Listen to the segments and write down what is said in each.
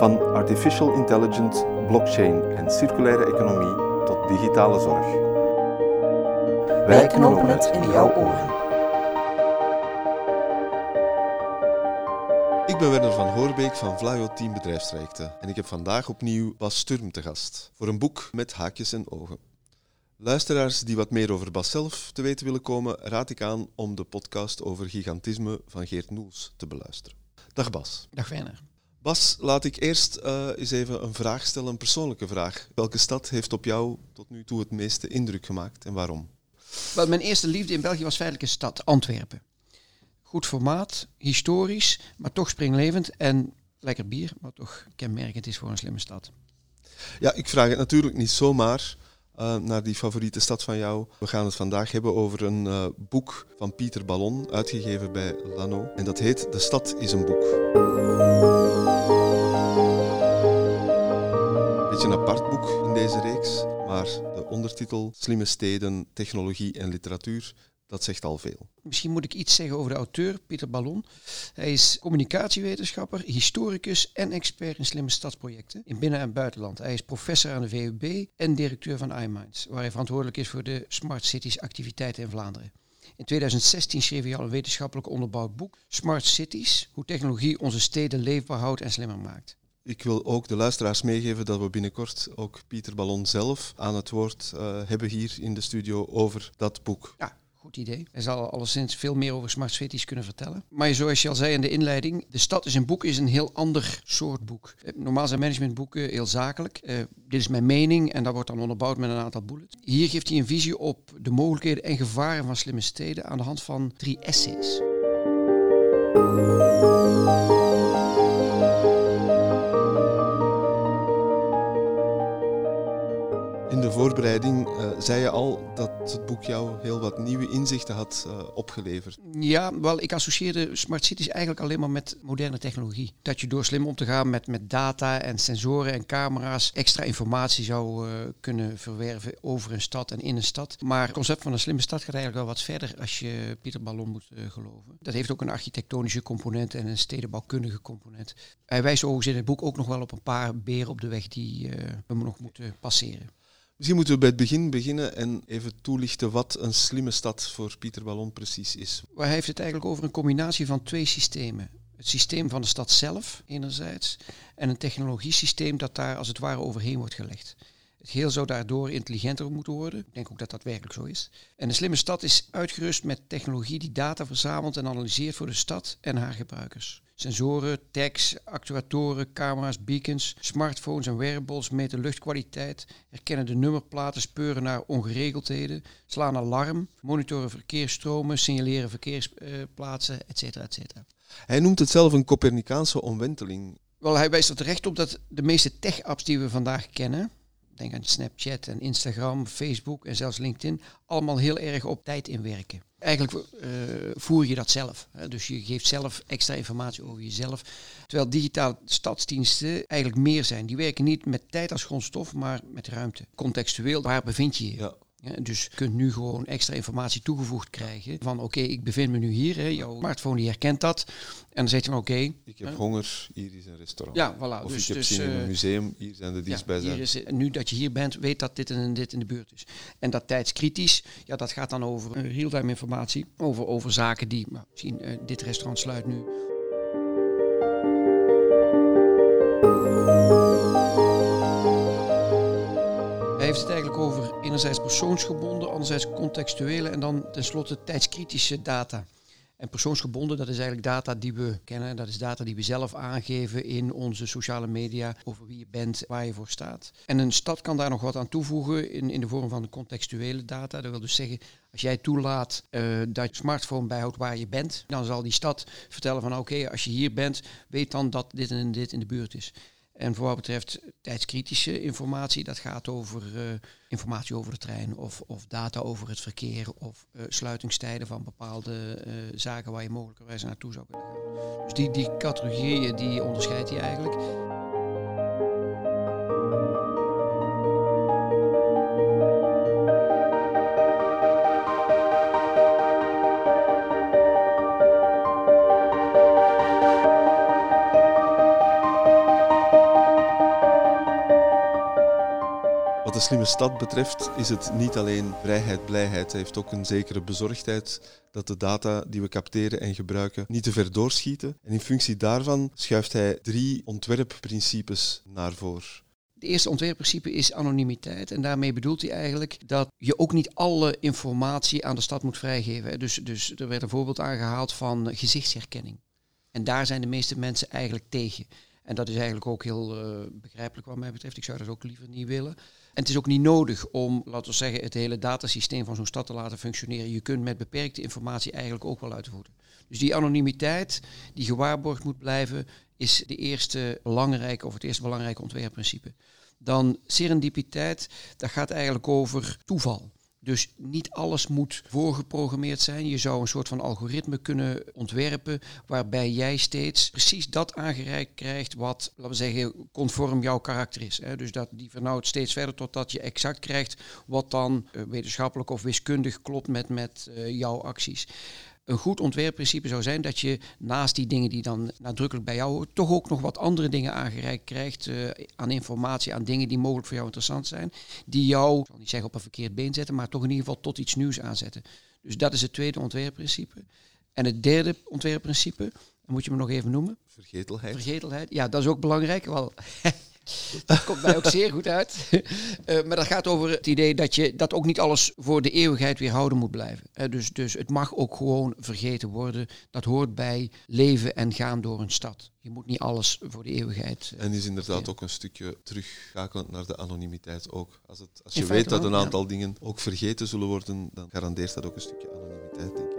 Van artificial intelligence, blockchain en circulaire economie tot digitale zorg. Wij knopen het in jouw oren. Ik ben Werner van Hoorbeek van Vlaio Team Bedrijfstrajecten en ik heb vandaag opnieuw Bas Sturm te gast voor een boek met haakjes en ogen. Luisteraars die wat meer over Bas zelf te weten willen komen, raad ik aan om de podcast over gigantisme van Geert Noels te beluisteren. Dag Bas. Dag Werner. Bas, laat ik eerst uh, eens even een vraag stellen, een persoonlijke vraag. Welke stad heeft op jou tot nu toe het meeste indruk gemaakt en waarom? Wel, mijn eerste liefde in België was feitelijk een stad, Antwerpen. Goed formaat, historisch, maar toch springlevend en lekker bier, wat toch kenmerkend is voor een slimme stad. Ja, ik vraag het natuurlijk niet zomaar uh, naar die favoriete stad van jou. We gaan het vandaag hebben over een uh, boek van Pieter Ballon, uitgegeven bij Lano. En dat heet De Stad is een boek. Beetje een apart boek in deze reeks, maar de ondertitel Slimme steden, technologie en literatuur dat zegt al veel. Misschien moet ik iets zeggen over de auteur, Pieter Ballon. Hij is communicatiewetenschapper, historicus en expert in slimme stadsprojecten in binnen- en buitenland. Hij is professor aan de VUB en directeur van iMinds, waar hij verantwoordelijk is voor de Smart Cities activiteiten in Vlaanderen. In 2016 schreef hij al een wetenschappelijk onderbouwd boek, Smart Cities, hoe technologie onze steden leefbaar houdt en slimmer maakt. Ik wil ook de luisteraars meegeven dat we binnenkort ook Pieter Ballon zelf aan het woord uh, hebben hier in de studio over dat boek. Ja, Goed idee. Hij zal alleszins veel meer over smart cities kunnen vertellen. Maar zoals je al zei in de inleiding, De Stad is een boek is een heel ander soort boek. Eh, normaal zijn managementboeken heel zakelijk. Uh, dit is mijn mening en dat wordt dan onderbouwd met een aantal bullets. Hier geeft hij een visie op de mogelijkheden en gevaren van slimme steden aan de hand van drie essays. Voorbereiding uh, zei je al dat het boek jou heel wat nieuwe inzichten had uh, opgeleverd. Ja, wel, ik associeerde smart cities eigenlijk alleen maar met moderne technologie. Dat je door slim om te gaan met, met data en sensoren en camera's extra informatie zou uh, kunnen verwerven over een stad en in een stad. Maar het concept van een slimme stad gaat eigenlijk wel wat verder als je Pieter Ballon moet geloven. Dat heeft ook een architectonische component en een stedenbouwkundige component. Hij wijst overigens in het boek ook nog wel op een paar beren op de weg die we nog moeten passeren. Misschien moeten we bij het begin beginnen en even toelichten wat een slimme stad voor Pieter Ballon precies is. Hij heeft het eigenlijk over een combinatie van twee systemen. Het systeem van de stad zelf, enerzijds, en een technologiesysteem dat daar als het ware overheen wordt gelegd. Het geheel zou daardoor intelligenter moeten worden. Ik denk ook dat dat werkelijk zo is. En een slimme stad is uitgerust met technologie die data verzamelt en analyseert voor de stad en haar gebruikers. Sensoren, tags, actuatoren, camera's, beacons, smartphones en wearables meten luchtkwaliteit, herkennen de nummerplaten, speuren naar ongeregeldheden, slaan alarm, monitoren verkeersstromen, signaleren verkeersplaatsen, etc. etc. Hij noemt het zelf een Copernicaanse omwenteling. Wel, hij wijst er terecht op dat de meeste tech-apps die we vandaag kennen, denk aan Snapchat en Instagram, Facebook en zelfs LinkedIn, allemaal heel erg op tijd inwerken. Eigenlijk uh, voer je dat zelf. Hè? Dus je geeft zelf extra informatie over jezelf. Terwijl digitale stadsdiensten eigenlijk meer zijn. Die werken niet met tijd als grondstof, maar met ruimte. Contextueel, waar bevind je je? Ja, dus je kunt nu gewoon extra informatie toegevoegd krijgen. Van oké, ik bevind me nu hier. Hè. Jouw smartphone die herkent dat. En dan zegt hij oké. ik heb honger, hier is een restaurant. Ja, voilà. Of dus, ik heb dus, zin in een uh, museum, hier zijn de. Ja, is, nu dat je hier bent, weet dat dit en dit in de buurt is. En dat tijdskritisch, ja, dat gaat dan over uh, real-time informatie. Over, over zaken die, nou, misschien uh, dit restaurant sluit nu. Heeft het eigenlijk over enerzijds persoonsgebonden, anderzijds contextuele en dan tenslotte tijdskritische data. En persoonsgebonden, dat is eigenlijk data die we kennen. Dat is data die we zelf aangeven in onze sociale media over wie je bent, waar je voor staat. En een stad kan daar nog wat aan toevoegen in, in de vorm van contextuele data. Dat wil dus zeggen, als jij toelaat uh, dat je smartphone bijhoudt waar je bent, dan zal die stad vertellen van oké, als je hier bent, weet dan dat dit en dit in de buurt is. En voor wat betreft tijdskritische informatie, dat gaat over uh, informatie over de trein of, of, data over het verkeer of uh, sluitingstijden van bepaalde uh, zaken waar je mogelijkerwijs naartoe zou kunnen gaan. Dus die, die categorieën die onderscheidt hij eigenlijk. De slimme stad betreft is het niet alleen vrijheid, blijheid. Hij heeft ook een zekere bezorgdheid dat de data die we capteren en gebruiken niet te ver doorschieten. En in functie daarvan schuift hij drie ontwerpprincipes naar voren. Het eerste ontwerpprincipe is anonimiteit. En daarmee bedoelt hij eigenlijk dat je ook niet alle informatie aan de stad moet vrijgeven. Dus, dus er werd een voorbeeld aangehaald van gezichtsherkenning. En daar zijn de meeste mensen eigenlijk tegen. En dat is eigenlijk ook heel uh, begrijpelijk wat mij betreft. Ik zou dat ook liever niet willen. En het is ook niet nodig om, laten we zeggen, het hele datasysteem van zo'n stad te laten functioneren. Je kunt met beperkte informatie eigenlijk ook wel uitvoeren. Dus die anonimiteit die gewaarborgd moet blijven, is de eerste belangrijke of het eerste belangrijke ontwerpprincipe. Dan serendipiteit, dat gaat eigenlijk over toeval. Dus niet alles moet voorgeprogrammeerd zijn. Je zou een soort van algoritme kunnen ontwerpen waarbij jij steeds precies dat aangereikt krijgt wat, laten we zeggen, conform jouw karakter is. Dus dat die vernauwt steeds verder totdat je exact krijgt wat dan eh, wetenschappelijk of wiskundig klopt met, met uh, jouw acties een goed ontwerpprincipe zou zijn dat je naast die dingen die dan nadrukkelijk bij jou horen, toch ook nog wat andere dingen aangereikt krijgt uh, aan informatie, aan dingen die mogelijk voor jou interessant zijn, die jou, ik zal niet zeggen op een verkeerd been zetten, maar toch in ieder geval tot iets nieuws aanzetten. Dus dat is het tweede ontwerpprincipe. En het derde ontwerpprincipe, moet je me nog even noemen. Vergetelheid. Vergetelheid, ja, dat is ook belangrijk. Wel, dat komt mij ook zeer goed uit. Uh, maar dat gaat over het idee dat je dat ook niet alles voor de eeuwigheid weer houden moet blijven. Uh, dus, dus het mag ook gewoon vergeten worden. Dat hoort bij leven en gaan door een stad. Je moet niet alles voor de eeuwigheid. Uh, en is inderdaad ook een stukje teruggakelend naar de anonimiteit ook. Als, het, als je weet dat een aantal dingen ook vergeten zullen worden, dan garandeert dat ook een stukje anonimiteit,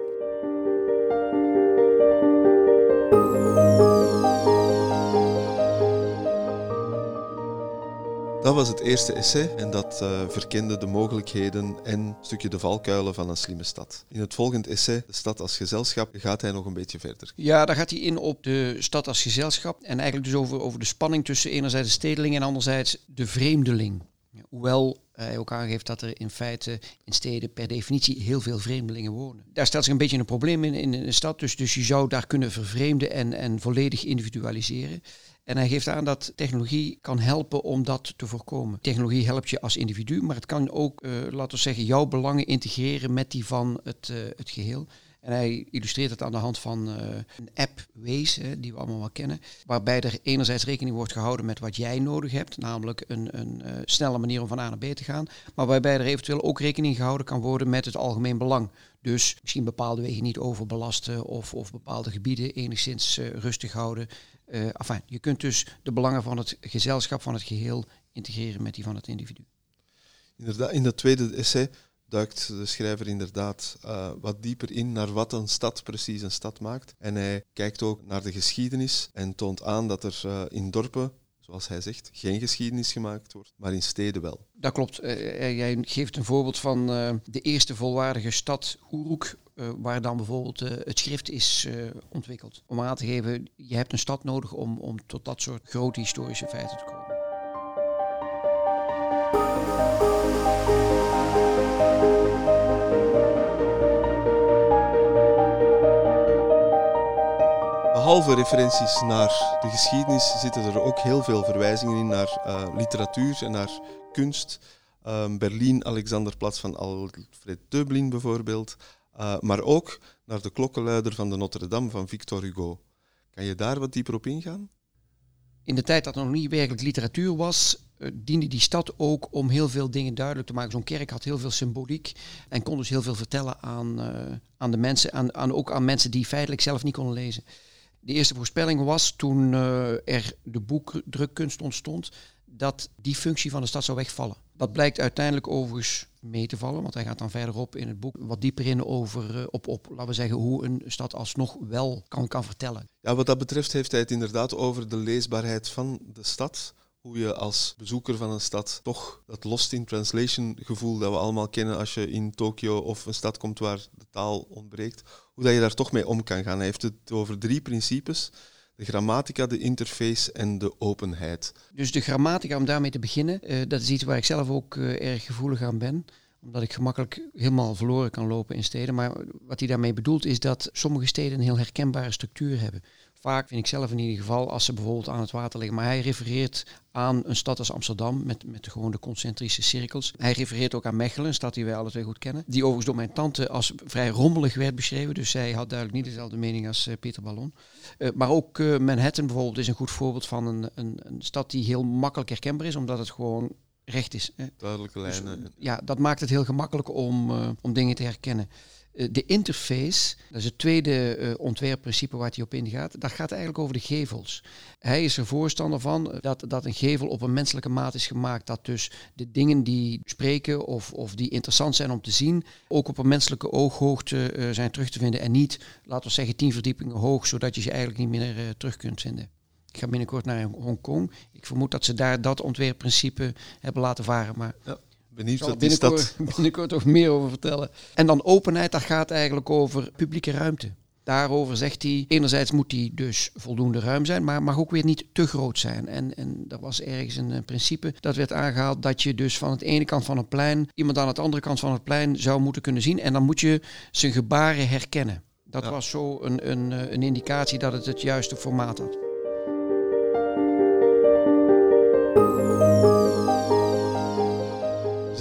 Dat was het eerste essay en dat uh, verkende de mogelijkheden en een stukje de valkuilen van een slimme stad. In het volgende essay, de stad als gezelschap, gaat hij nog een beetje verder. Ja, daar gaat hij in op de stad als gezelschap en eigenlijk dus over, over de spanning tussen enerzijds de stedeling en anderzijds de vreemdeling. Hoewel hij ook aangeeft dat er in feite in steden per definitie heel veel vreemdelingen wonen. Daar stelt zich een beetje een probleem in in een stad, dus, dus je zou daar kunnen vervreemden en, en volledig individualiseren. En hij geeft aan dat technologie kan helpen om dat te voorkomen. Technologie helpt je als individu, maar het kan ook, uh, laten we zeggen, jouw belangen integreren met die van het, uh, het geheel. En hij illustreert het aan de hand van uh, een app Waze, die we allemaal wel kennen, waarbij er enerzijds rekening wordt gehouden met wat jij nodig hebt, namelijk een, een uh, snelle manier om van A naar B te gaan, maar waarbij er eventueel ook rekening gehouden kan worden met het algemeen belang. Dus misschien bepaalde wegen niet overbelasten of, of bepaalde gebieden enigszins uh, rustig houden. Enfin, je kunt dus de belangen van het gezelschap, van het geheel, integreren met die van het individu. Inderdaad, in dat tweede essay duikt de schrijver inderdaad uh, wat dieper in naar wat een stad precies een stad maakt. En hij kijkt ook naar de geschiedenis en toont aan dat er uh, in dorpen, zoals hij zegt, geen geschiedenis gemaakt wordt, maar in steden wel. Dat klopt. Uh, jij geeft een voorbeeld van de eerste volwaardige stad Uruk, waar dan bijvoorbeeld het schrift is ontwikkeld. Om aan te geven, je hebt een stad nodig om, om tot dat soort grote historische feiten te komen. Behalve referenties naar de geschiedenis zitten er ook heel veel verwijzingen in naar uh, literatuur en naar kunst. Um, Berlin, Alexanderplatz van Alfred Döblin bijvoorbeeld. Uh, maar ook naar de klokkenluider van de Notre Dame van Victor Hugo. Kan je daar wat dieper op ingaan? In de tijd dat er nog niet werkelijk literatuur was, diende die stad ook om heel veel dingen duidelijk te maken. Zo'n kerk had heel veel symboliek en kon dus heel veel vertellen aan, aan de mensen, aan, aan, ook aan mensen die feitelijk zelf niet konden lezen. De eerste voorspelling was toen uh, er de boekdrukkunst ontstond, dat die functie van de stad zou wegvallen. Dat blijkt uiteindelijk overigens mee te vallen, want hij gaat dan verderop in het boek wat dieper in over, op, op, laten we zeggen, hoe een stad alsnog wel kan, kan vertellen. Ja, wat dat betreft heeft hij het inderdaad over de leesbaarheid van de stad hoe je als bezoeker van een stad toch dat lost in translation gevoel dat we allemaal kennen als je in Tokio of een stad komt waar de taal ontbreekt, hoe dat je daar toch mee om kan gaan. Hij heeft het over drie principes. De grammatica, de interface en de openheid. Dus de grammatica, om daarmee te beginnen, uh, dat is iets waar ik zelf ook uh, erg gevoelig aan ben omdat ik gemakkelijk helemaal verloren kan lopen in steden. Maar wat hij daarmee bedoelt is dat sommige steden een heel herkenbare structuur hebben. Vaak vind ik zelf in ieder geval, als ze bijvoorbeeld aan het water liggen. Maar hij refereert aan een stad als Amsterdam met, met gewoon de concentrische cirkels. Hij refereert ook aan Mechelen, een stad die wij alle twee goed kennen. Die overigens door mijn tante als vrij rommelig werd beschreven. Dus zij had duidelijk niet dezelfde mening als uh, Peter Ballon. Uh, maar ook uh, Manhattan bijvoorbeeld is een goed voorbeeld van een, een, een stad die heel makkelijk herkenbaar is. Omdat het gewoon recht is. Duidelijke dus, lijnen. ja, dat maakt het heel gemakkelijk om, om dingen te herkennen. Eh, de interface, dat is het tweede uh, ontwerpprincipe waar hij op ingaat, dat gaat eigenlijk over de gevels. Hij is er voorstander van dat, dat een gevel op een menselijke maat is gemaakt, dat dus de dingen die spreken of, of die interessant zijn om te zien, ook op een menselijke ooghoogte zijn terug te vinden en niet, laten we zeggen, tien verdiepingen hoog, zodat je ze eigenlijk niet meer terug kunt vinden. Ik ga binnenkort naar Hongkong. Ik vermoed dat ze daar dat ontwerpprincipe hebben laten varen, maar... Ja. Benieuwd wat binnenkort, dat... binnenkort nog meer over vertellen. En dan openheid, dat gaat eigenlijk over publieke ruimte. Daarover zegt hij, enerzijds moet die dus voldoende ruim zijn, maar mag ook weer niet te groot zijn. En, en dat was ergens een, een principe dat werd aangehaald dat je dus van het ene kant van het plein iemand aan de andere kant van het plein zou moeten kunnen zien. En dan moet je zijn gebaren herkennen. Dat was zo een, een, een indicatie dat het het juiste formaat had.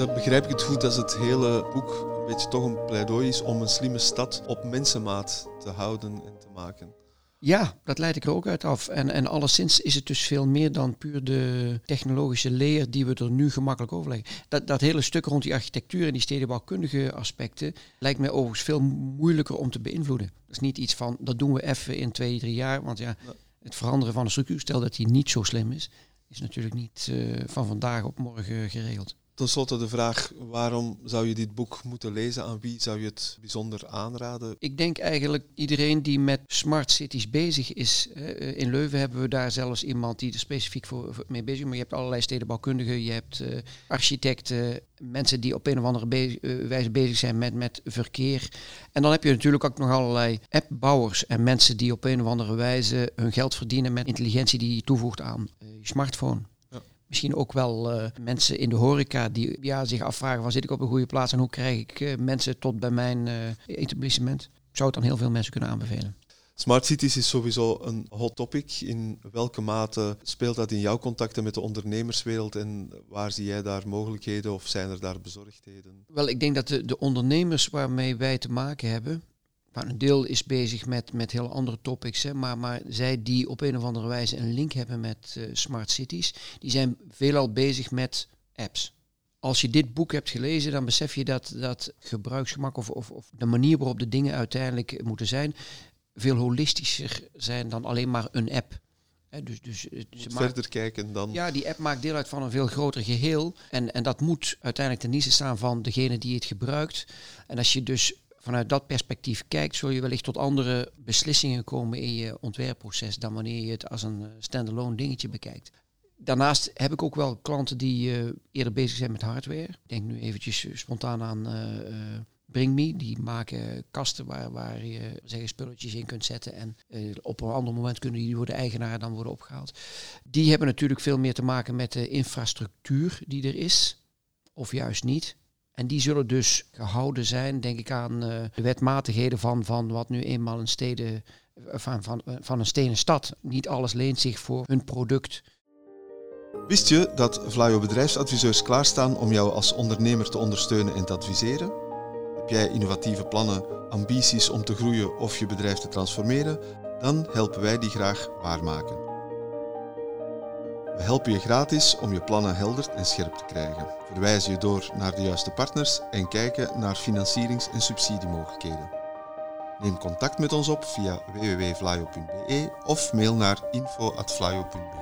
Dat begrijp ik het goed dat het hele boek een beetje toch een pleidooi is om een slimme stad op mensenmaat te houden en te maken. Ja, dat leid ik er ook uit af. En, en alleszins is het dus veel meer dan puur de technologische leer die we er nu gemakkelijk overleggen. Dat, dat hele stuk rond die architectuur en die stedenbouwkundige aspecten lijkt mij overigens veel moeilijker om te beïnvloeden. Dat is niet iets van, dat doen we even in twee, drie jaar. Want ja, het veranderen van de structuur, stel dat die niet zo slim is, is natuurlijk niet uh, van vandaag op morgen geregeld. Ten slotte de vraag, waarom zou je dit boek moeten lezen? Aan wie zou je het bijzonder aanraden? Ik denk eigenlijk iedereen die met smart cities bezig is. In Leuven hebben we daar zelfs iemand die er specifiek voor, mee bezig is. Maar je hebt allerlei stedenbouwkundigen, je hebt uh, architecten, mensen die op een of andere uh, wijze bezig zijn met, met verkeer. En dan heb je natuurlijk ook nog allerlei appbouwers en mensen die op een of andere wijze hun geld verdienen met intelligentie die je toevoegt aan je smartphone misschien ook wel uh, mensen in de horeca die ja, zich afvragen van zit ik op een goede plaats en hoe krijg ik uh, mensen tot bij mijn uh, etablissement. Ik zou het dan heel veel mensen kunnen aanbevelen. Smart cities is sowieso een hot topic. In welke mate speelt dat in jouw contacten met de ondernemerswereld en waar zie jij daar mogelijkheden of zijn er daar bezorgdheden? Wel, ik denk dat de, de ondernemers waarmee wij te maken hebben, maar een deel is bezig met, met heel andere topics, hè, maar, maar zij die op een of andere wijze een link hebben met uh, smart cities, die zijn veelal bezig met apps. Als je dit boek hebt gelezen, dan besef je dat, dat gebruiksgemak of, of, of de manier waarop de dingen uiteindelijk moeten zijn, veel holistischer zijn dan alleen maar een app. He, dus, dus, ze verder kijken dan. Ja, die app maakt deel uit van een veel groter geheel. En, en dat moet uiteindelijk ten dienste staan van degene die het gebruikt. En als je dus vanuit dat perspectief kijkt, zul je wellicht tot andere beslissingen komen in je ontwerpproces dan wanneer je het als een eh, standalone dingetje bekijkt. Daarnaast heb ik ook wel klanten die uh, eerder bezig zijn met hardware. Ik denk nu eventjes eh, spontaan aan uh, Bring Me. Die maken kasten waar, waar je zeggen, spulletjes in kunt zetten. En op een ander moment kunnen die door de eigenaar dan worden opgehaald. Die hebben natuurlijk veel meer te maken met de infrastructuur die er is. Of juist niet. En die zullen dus gehouden zijn, denk ik, aan uh, de wetmatigheden van, van wat nu eenmaal een steden, eh, van, van, eh, van een stenen stad. Niet alles leent zich voor hun product. Wist je dat Vlaio bedrijfsadviseurs klaarstaan om jou als ondernemer te ondersteunen en te adviseren? Heb jij innovatieve plannen, ambities om te groeien of je bedrijf te transformeren? Dan helpen wij die graag waarmaken. We helpen je gratis om je plannen helder en scherp te krijgen, verwijzen je door naar de juiste partners en kijken naar financierings- en subsidiemogelijkheden. Neem contact met ons op via www.flyo.be of mail naar info.flyo.be.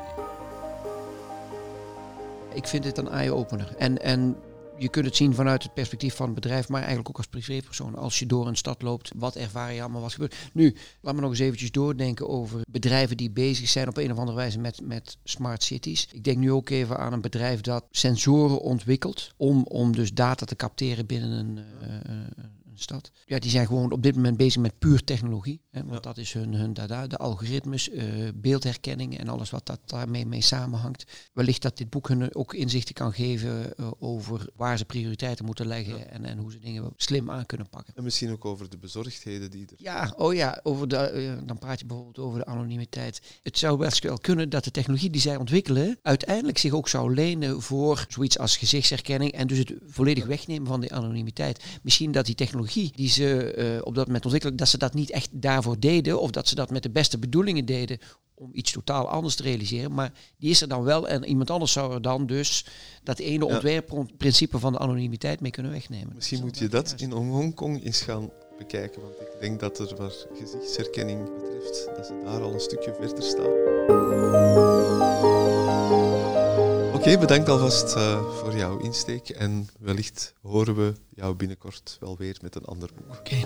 ik vind dit een eye-opener. En, en je kunt het zien vanuit het perspectief van het bedrijf, maar eigenlijk ook als privépersoon. Als je door een stad loopt, wat ervaar je allemaal, wat gebeurt. Nu, laat me nog eens eventjes doordenken over bedrijven die bezig zijn op een of andere wijze met, met smart cities. Ik denk nu ook even aan een bedrijf dat sensoren ontwikkelt om, om dus data te capteren binnen een, uh, stad. Ja, die zijn gewoon op dit moment bezig met puur technologie. Hè, want dat is hun, hun dada, de algoritmes, uh, beeldherkenning en alles wat dat daarmee mee samenhangt. Wellicht dat dit boek hun ook inzichten kan geven uh, over waar ze prioriteiten moeten leggen en, en hoe ze dingen slim aan kunnen pakken. En misschien ook over de bezorgdheden die er... Ja, oh ja, over de, uh, dan praat je bijvoorbeeld over de anonimiteit. Het zou best wel kunnen dat de technologie die zij ontwikkelen uiteindelijk zich ook zou lenen voor zoiets als gezichtsherkenning en dus het volledig wegnemen van die anonimiteit. Misschien dat die technologie die ze uh, op dat moment ontwikkelen, dat ze dat niet echt daarvoor deden. Of dat ze dat met de beste bedoelingen deden om iets totaal anders te realiseren. Maar die is er dan wel en iemand anders zou er dan dus dat ene ja. ontwerpprincipe van de anonimiteit mee kunnen wegnemen. Misschien moet je dat in Hongkong eens gaan bekijken. Want ik denk dat er wat gezichtsherkenning betreft, dat ze daar al een stukje verder staan. Okay, bedankt alvast uh, voor jouw insteek en wellicht horen we jou binnenkort wel weer met een ander boek. Oké.